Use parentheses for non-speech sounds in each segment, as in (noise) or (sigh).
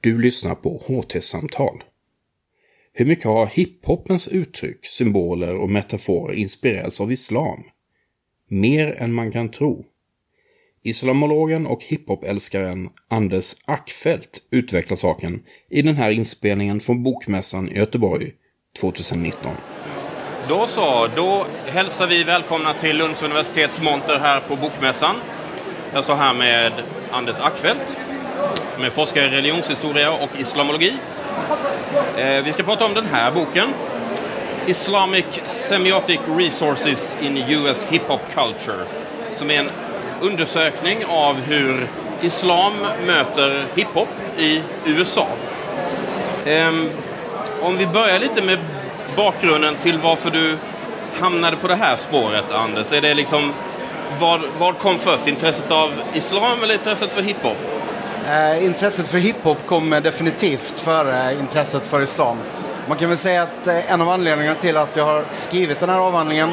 Du lyssnar på HT-samtal. Hur mycket har hiphopens uttryck, symboler och metaforer inspirerats av islam? Mer än man kan tro. Islamologen och hiphopälskaren Anders Ackfeldt utvecklar saken i den här inspelningen från Bokmässan i Göteborg 2019. Då så, då hälsar vi välkomna till Lunds universitets monter här på Bokmässan. Jag står här med Anders Ackfeldt, som är forskare i religionshistoria och islamologi. Eh, vi ska prata om den här boken, Islamic Semiotic Resources in US Hip Hop Culture, som är en undersökning av hur islam möter hiphop i USA. Ehm, om vi börjar lite med bakgrunden till varför du hamnade på det här spåret, Anders. Är det liksom, vad, vad kom först? Intresset av islam eller intresset för hiphop? Eh, intresset för hiphop kom definitivt före intresset för islam. Man kan väl säga att eh, en av anledningarna till att jag har skrivit den här avhandlingen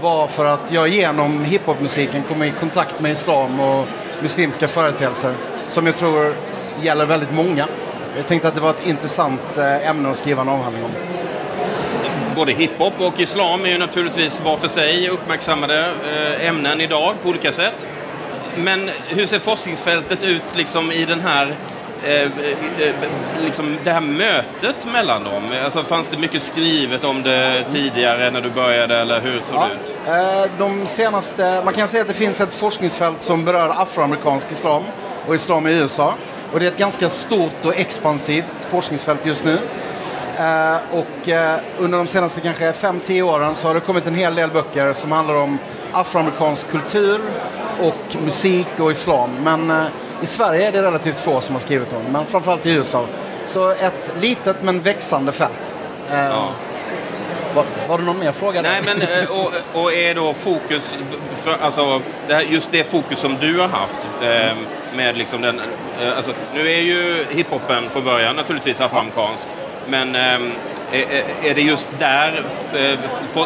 var för att jag genom hiphopmusiken kom i kontakt med islam och muslimska företeelser som jag tror gäller väldigt många. Jag tänkte att det var ett intressant eh, ämne att skriva en avhandling om. Både hiphop och islam är ju naturligtvis var för sig uppmärksammade eh, ämnen idag på olika sätt. Men hur ser forskningsfältet ut liksom i den här eh, eh, liksom det här mötet mellan dem? Alltså, fanns det mycket skrivet om det tidigare när du började eller hur såg Ja, det ut? eh, de senaste, man kan säga att det finns ett forskningsfält som berör afroamerikansk islam och islam i USA. Och det är ett ganska stort och expansivt forskningsfält just nu. Eh, och eh, under de senaste kanske 5-10 åren så har det kommit en hel del böcker som handlar om afroamerikansk kultur och musik och islam. Men eh, i Sverige är det relativt få som har skrivit om men framförallt i USA. Så ett litet men växande fält. Eh, Ja. var, var det någon mer fråga? där? Nej, men eh, och, och är då fokus, för, alltså det här, just det fokus som du har haft eh, med liksom den, eh, alltså, nu är ju hiphopen från början naturligtvis afroamerikansk, men eh, är, är det just där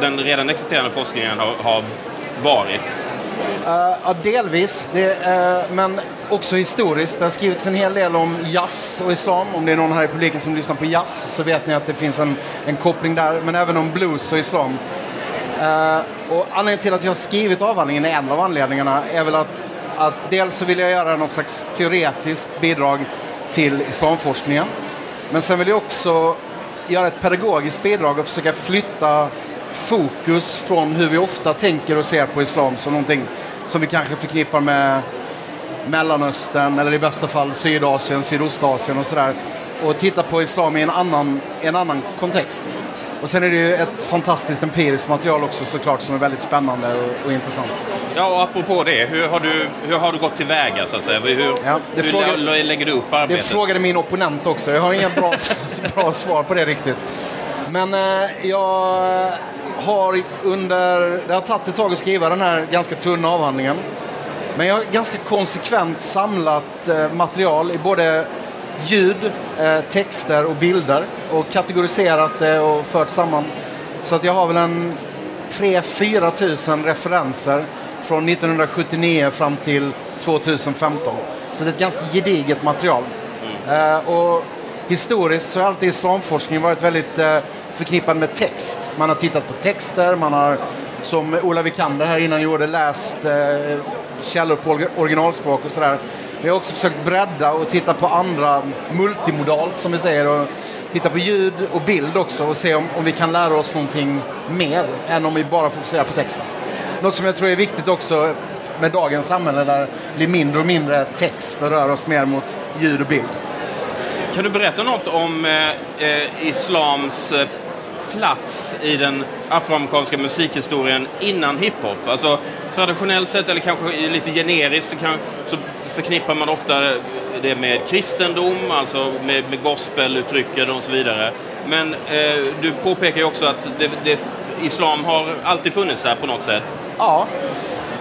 den redan existerande forskningen har, har varit? Uh, ja, delvis. Det, uh, men också historiskt. Det har skrivits en hel del om jazz och islam. Om det är någon här i publiken som lyssnar på jazz så vet ni att det finns en, en koppling där. Men även om blues och islam. Uh, och anledningen till att jag har skrivit avhandlingen, en av anledningarna, är väl att, att dels så vill jag göra något slags teoretiskt bidrag till islamforskningen. Men sen vill jag också göra ett pedagogiskt bidrag och försöka flytta fokus från hur vi ofta tänker och ser på islam som någonting som vi kanske förknippar med Mellanöstern eller i bästa fall Sydasien, Sydostasien och sådär. Och titta på islam i en annan, en annan kontext. Och sen är det ju ett fantastiskt empiriskt material också såklart som är väldigt spännande och, och intressant. Ja, och apropå det, hur har du, hur har du gått tillväga så att säga? Hur, Ja, det hur lä- lägger du upp Det arbetet? frågade min opponent också. Jag har inga bra, (laughs) bra svar på det riktigt. Men eh, jag har under... Det har tagit ett tag att skriva den här ganska tunna avhandlingen. Men jag har ganska konsekvent samlat eh, material i både ljud, eh, texter och bilder och kategoriserat det och fört samman. Så att jag har väl en 3-4 tusen referenser från 1979 fram till 2015. Så det är ett ganska gediget material. Eh, och historiskt så har alltid islamforskning varit väldigt förknippad med text. Man har tittat på texter, man har som Ola Vikander här innan gjorde läst eh, källor på originalspråk och sådär. Vi har också försökt bredda och titta på andra multimodalt som vi säger och titta på ljud och bild också och se om, om vi kan lära oss någonting mer än om vi bara fokuserar på texten. Något som jag tror är viktigt också med dagens samhälle där det blir mindre och mindre text och rör oss mer mot ljud och bild. Kan du berätta något om eh, eh, islams eh, plats i den afroamerikanska musikhistorien innan hiphop? Alltså traditionellt sett, eller kanske lite generiskt, så, kan, så förknippar man ofta det med kristendom, alltså med, med gospeluttrycken och så vidare. Men eh, du påpekar ju också att det, det, islam har alltid funnits där på något sätt. Ja,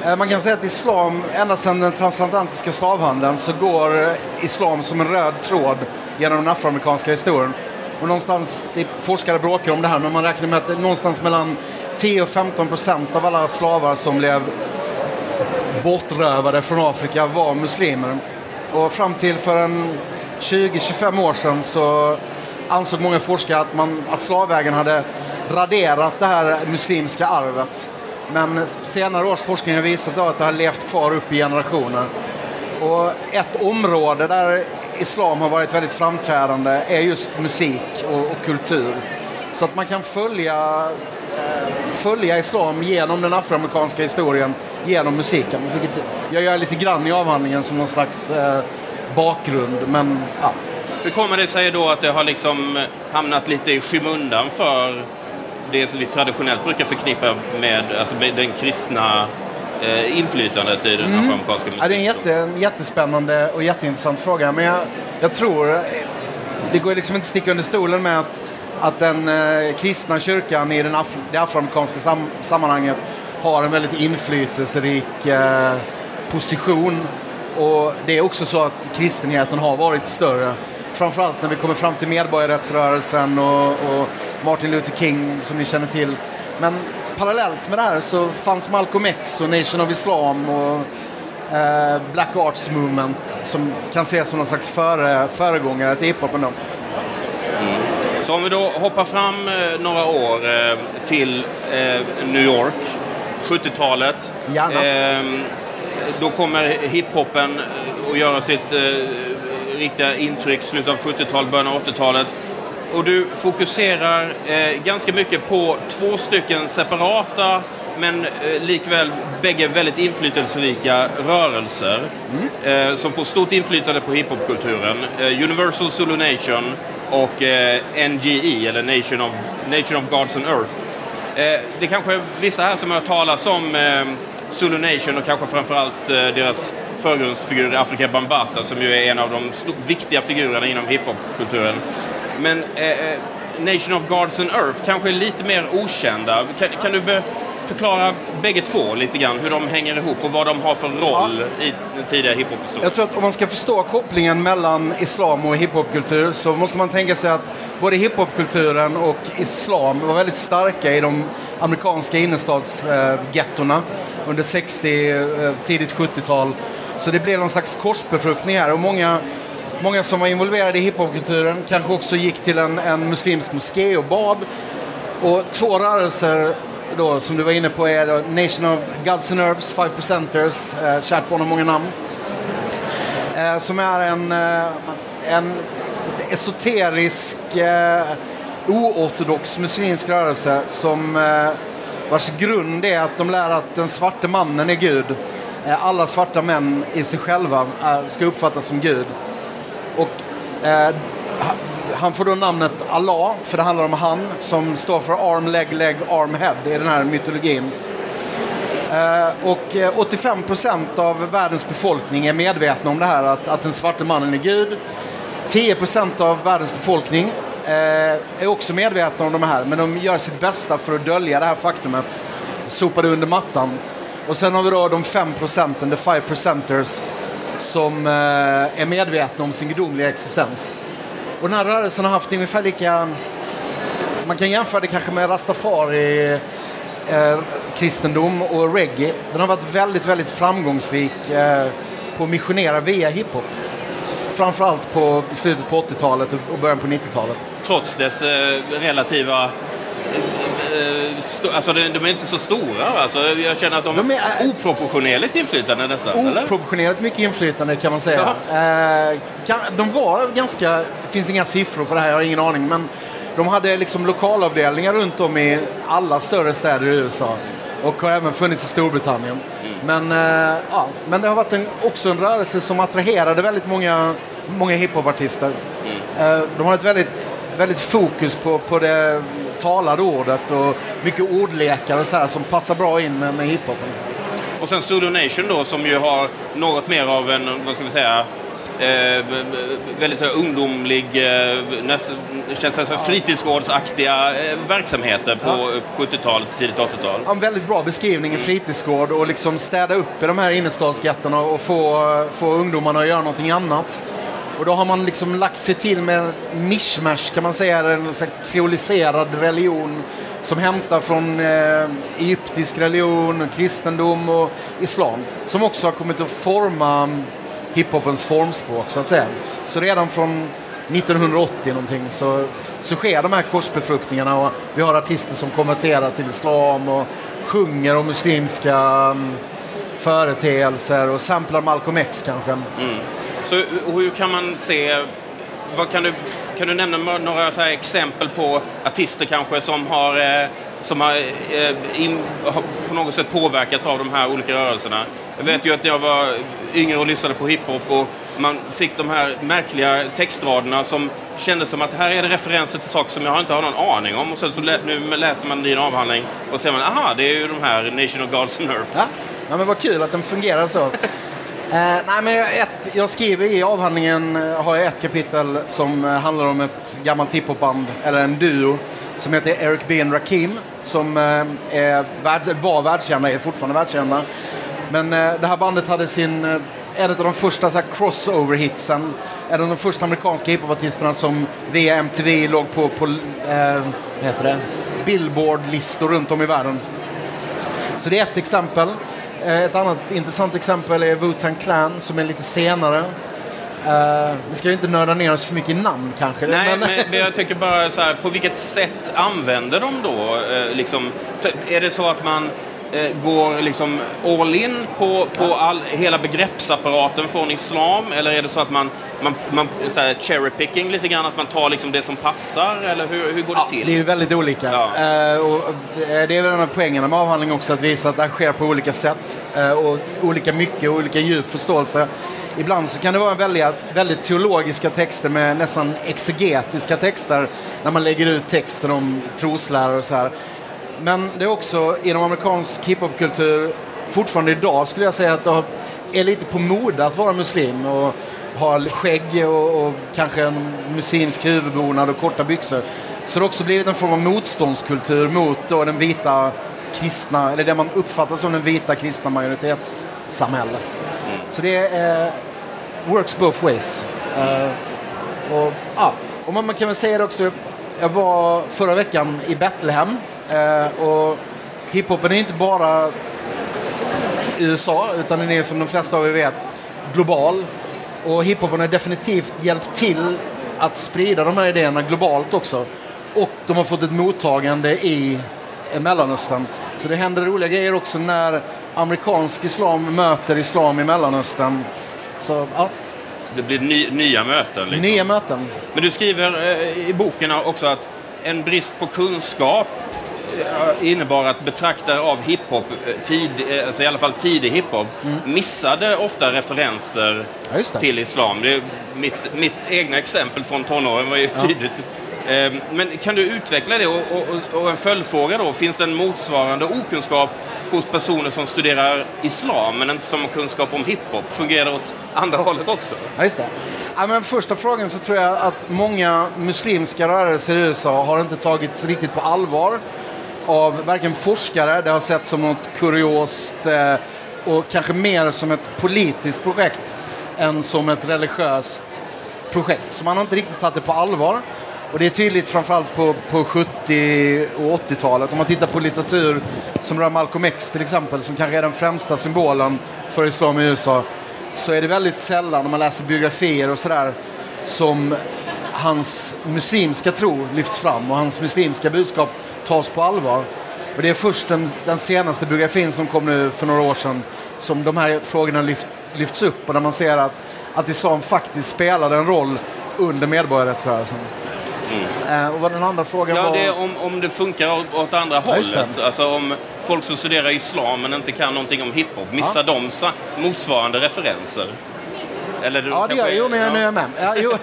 eh, man kan säga att islam, ända sedan den transatlantiska slavhandeln så går islam som en röd tråd genom den afroamerikanska historien. Och någonstans, det, forskare bråkar om det här, men man räknar med att det är någonstans mellan 10 och 15 procent av alla slavar som blev bortrövade från Afrika var muslimer. Och fram till för en 20-25 år sedan så ansåg många forskare att, man, att slavvägen hade raderat det här muslimska arvet. Men senare års forskning har visat att det har levt kvar upp i generationer. Och ett område där islam har varit väldigt framträdande är just musik och, och kultur. Så att man kan följa, eh, följa islam genom den afroamerikanska historien genom musiken. Vilket jag gör lite grann i avhandlingen som någon slags eh, bakgrund. Men, ja. Hur kommer det sig då att det har liksom hamnat lite i skymundan för det vi traditionellt brukar förknippa med, alltså med den kristna eh, inflytandet i den mm. afroamerikanska musiken? Ja, det är en, jätte, en jättespännande och jätteintressant fråga. Men jag, jag tror, det går liksom inte att sticka under stolen med att, att den eh, kristna kyrkan i den af, det afroamerikanska sam, sammanhanget har en väldigt inflytelserik eh, position. Och det är också så att kristenheten har varit större. Framförallt när vi kommer fram till medborgarrättsrörelsen och, och Martin Luther King som ni känner till. Men parallellt med det här så fanns Malcolm X och Nation of Islam och eh, Black Arts Movement som kan ses som någon slags före, föregångare till hiphopen. Mm. Så om vi då hoppar fram eh, några år eh, till eh, New York, 70-talet. Ehm, då kommer hiphopen att göra sitt riktiga intryck, slutet av 70-talet, början av 80-talet. Och du fokuserar eh, ganska mycket på två stycken separata men eh, likväl bägge väldigt inflytelserika rörelser mm. eh, som får stort inflytande på hiphopkulturen. Eh, Universal Zulu Nation och eh, NGE, eller Nation of, Nation of Gods and Earth. Eh, det är kanske vissa här som har hört talas om eh, Zulu Nation och kanske framförallt eh, deras förgrundsfigur Afrika Bambata som ju är en av de viktiga figurerna inom hiphopkulturen. Men eh, eh, Nation of Gods on Earth kanske är lite mer okända. Kan, kan du förklara bägge två lite grann, hur de hänger ihop och vad de har för roll ja. i den tidiga hiphophistorien? Jag tror att om man ska förstå kopplingen mellan islam och hiphopkultur så måste man tänka sig att både hiphopkulturen och islam var väldigt starka i de amerikanska innerstadsgettona eh, under 60, eh, tidigt 70-tal. Så det blev någon slags korsbefruktning här och många Många som var involverade i hiphopkulturen kanske också gick till en, en muslimsk moské och bad. Och två rörelser då, som du var inne på är då Nation of Gods and Nerves, Five Percenters, eh, kärt barn har många namn. Eh, som är en, eh, en esoterisk, eh, oortodox muslimsk rörelse som eh, vars grund är att de lär att den svarte mannen är Gud. Eh, alla svarta män i sig själva eh, ska uppfattas som Gud. Eh, han får då namnet Allah, för det handlar om han som står för arm, leg, leg, arm, head i den här mytologin. Eh, och 85 eh, procent av världens befolkning är medvetna om det här, att, att den svarte mannen är Gud. 10 procent av världens befolkning eh, är också medvetna om de här, men de gör sitt bästa för att dölja det här faktumet. Sopa det under mattan. Och sen har vi då de 5 procenten, the 5 percenters, som eh, är medvetna om sin gudomliga existens. Och den här rörelsen har haft ungefär lika... Man kan jämföra det kanske med rastafari, eh, kristendom och reggae. Den har varit väldigt, väldigt framgångsrik eh, på att missionera via hiphop. Framförallt på slutet på 80-talet och början på 90-talet. Trots dess eh, relativa alltså de, de är inte så stora. Alltså, jag känner att de, de är oproportionerligt inflytande nästan. Oproportionerligt mycket inflytande kan man säga. Ja. Eh, de var ganska, det finns inga siffror på det här, jag har ingen aning. Men de hade liksom lokalavdelningar runt om i alla större städer i USA. Och har även funnits i Storbritannien. Mm. Men, eh, ja, men det har varit en, också en rörelse som attraherade väldigt många, många hiphopartister. Mm. Eh, de har ett väldigt, väldigt fokus på, på det talade ordet och mycket ordlekar och så här som passar bra in med, med hiphopen. Och sen Zulu Nation då som ju har något mer av en, vad ska vi säga, Eh, väldigt ungdomlig, eh, näst, känns som fritidsgårdsaktiga eh, verksamheter på ja. 70-talet, tidigt 80-tal. en väldigt bra beskrivning, en fritidsgård och liksom städa upp i de här innerstadsgattorna och få, få ungdomarna att göra någonting annat. Och då har man liksom lagt sig till med mishmash kan man säga, en kreoliserad religion som hämtar från eh, egyptisk religion, kristendom och islam. Som också har kommit att forma hiphopens formspråk så att säga. Så redan från 1980 någonting så, så sker de här korsbefruktningarna och vi har artister som konverterar till islam och sjunger om muslimska um, företeelser och samplar Malcolm X kanske. Mm. Så hur kan man se, vad kan du, kan du nämna några så exempel på artister kanske som har, eh, som har, eh, in, har på något sätt påverkats av de här olika rörelserna? Jag vet ju att jag var yngre och lyssnade på hiphop och man fick de här märkliga textraderna som kändes som att här är det referenser till saker som jag inte har någon aning om. Och sen så lä nu läste man din avhandling och ser man, aha, det är ju de här Nation of Gods and Earth. Ja, ja men vad kul att den fungerar så eh, nej, men ett, jag skriver i avhandlingen, eh, har jag ett kapitel som eh, handlar om ett gammalt hiphopband, eller en duo, som heter Eric B. and Rakim, som eh, är, var världskända, är fortfarande världskända. Men eh, det här bandet hade sin eh, en av de första crossover-hitsen. En av de första amerikanska hiphopartisterna som via MTV låg på, på eh. Billboard-listor runt om i världen. Så det är ett exempel. Eh, ett annat intressant exempel är Wu-Tang Clan som är lite senare. Uh, vi ska ju inte nörda ner oss för mycket i namn kanske. Nej, men, men jag tycker bara så här, på vilket sätt använder de då? Eh, liksom, är det så att man går liksom all in på, på all, hela begreppsapparaten från islam? Eller är det så att man, man, man så här, cherry picking lite grann, att man tar liksom det som passar? Eller hur, hur går det ja, till? Det är ju väldigt olika. Ja. Eh, och eh, det är väl en av poängerna med avhandlingen också, att visa att det sker på olika sätt eh, och olika mycket och olika djup förståelse. Ibland så kan det vara väldigt, väldigt teologiska texter med nästan exegetiska texter när man lägger ut texten om troslärare och så här. Men det är också inom amerikansk hiphopkultur fortfarande idag skulle jag säga att det är lite på mode att vara muslim och ha skägg och, och kanske en muslimsk huvudbonad och korta byxor. Så det har också blivit en form av motståndskultur mot då den vita kristna, eller det man uppfattar som den vita kristna majoritetssamhället. Så det är, uh, works both ways. Uh, och, ah, och man, man kan väl säga det också, jag var förra veckan i Betlehem Eh, och hiphopen är inte bara USA, utan den är som de flesta av er vet global. Och hiphopen har definitivt hjälpt till att sprida de här idéerna globalt också. Och de har fått ett mottagande i Mellanöstern. Så det händer roliga grejer också när amerikansk islam möter islam i Mellanöstern. Så, ja. Det blir ny, nya möten? Liksom. Nya möten. Men du skriver eh, i boken också att en brist på kunskap innebar att betraktare av hiphop, eh, tid, eh, alltså i alla fall tidig hiphop, mm. missade ofta referenser ja, till islam. Det mitt, mitt egna exempel från tonåren var ju ja. tydligt. Ehm, men kan du utveckla det? Och, och, och en följdfråga då, finns det en motsvarande okunskap hos personer som studerar islam men inte som har kunskap om hiphop? Fungerar det åt andra hållet också? Ja, just det. Ja, men första frågan så tror jag att många muslimska rörelser i USA har inte tagits riktigt på allvar av varken forskare, det har sett som något kuriost eh, och kanske mer som ett politiskt projekt än som ett religiöst projekt. Så man har inte riktigt tagit det på allvar. Och det är tydligt framförallt på, på 70 och 80-talet. Om man tittar på litteratur som rör Malcolm X till exempel, som kanske är den främsta symbolen för islam i USA, så är det väldigt sällan när man läser biografier och sådär som hans muslimska tro lyfts fram och hans muslimska budskap tas på allvar. Och det är först den, den senaste biografin som kom nu för några år sedan som de här frågorna lyft, lyfts upp och där man ser att, att islam faktiskt spelade en roll under medborgarrättsrörelsen. Mm. Eh, och vad den andra frågan ja, var... Det är om, om det funkar åt, andra ja, hållet. Alltså om folk som studerar islam men inte kan någonting om hiphop, missar ja. de motsvarande referenser? Eller du ja, det gör jag. Jo, men jag, nu är jag med. Ja, jo.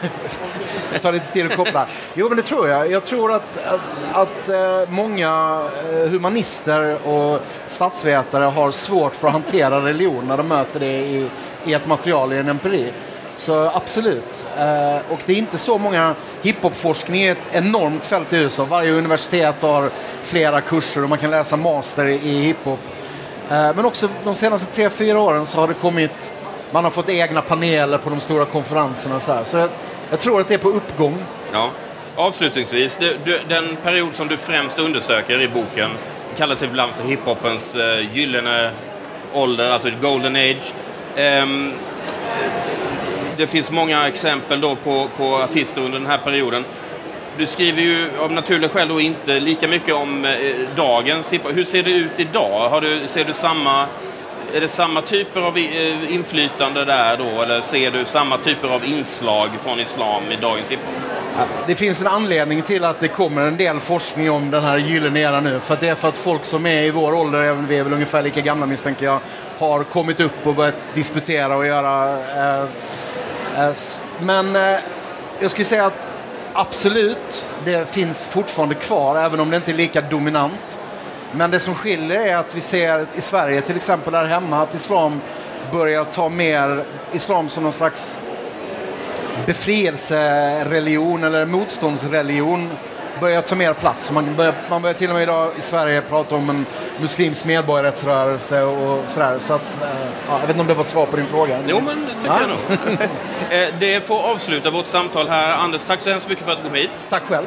det tar lite tid att koppla. Jo, men det tror jag. Jag tror att, att, att uh, många uh, humanister och statsvetare har svårt för att hantera religion när de möter det i, i ett material, i en empiri. Så absolut. Uh, och det är inte så många... Hiphopforskning är ett enormt fält i USA. Varje universitet har flera kurser och man kan läsa master i hiphop. Men också de senaste tre, fyra åren så har det kommit man har fått egna paneler på de stora konferenserna och så här. Så jag, jag tror att det är på uppgång. Ja. Avslutningsvis, du, du, den period som du främst undersöker i boken kallas ibland för hiphopens uh, gyllene ålder, alltså golden age. Um, det finns många exempel då på, på artister under den här perioden. Du skriver ju av naturliga skäl då inte lika mycket om eh, dagens hiphop. Hur ser det ut idag? Har du, ser du samma, är det samma typer av eh, inflytande där då? Eller ser du samma typer av inslag från islam i dagens hiphop? Det finns en anledning till att det kommer en del forskning om den här gyllene eran nu. För det är för att folk som är i vår ålder, även vi är väl ungefär lika gamla misstänker jag, har kommit upp och börjat disputera och göra... Eh, eh, men eh, jag skulle säga att absolut, det finns fortfarande kvar, även om det inte är lika dominant. Men det som skiljer är att vi ser i Sverige, till exempel här hemma, att islam börjar ta mer islam som någon slags befrielsereligion eller motståndsreligion börjar ta mer plats. Man börjar, man börjar till och med idag i Sverige prata om en muslimsk medborgarrättsrörelse och sådär. Så att, eh, ja, jag vet inte om det var svar på din fråga. Jo, men det tycker Ja. jag nog. (laughs) Eh, Det får avsluta vårt samtal här. Anders, tack så hemskt mycket för att du kom hit. Tack själv.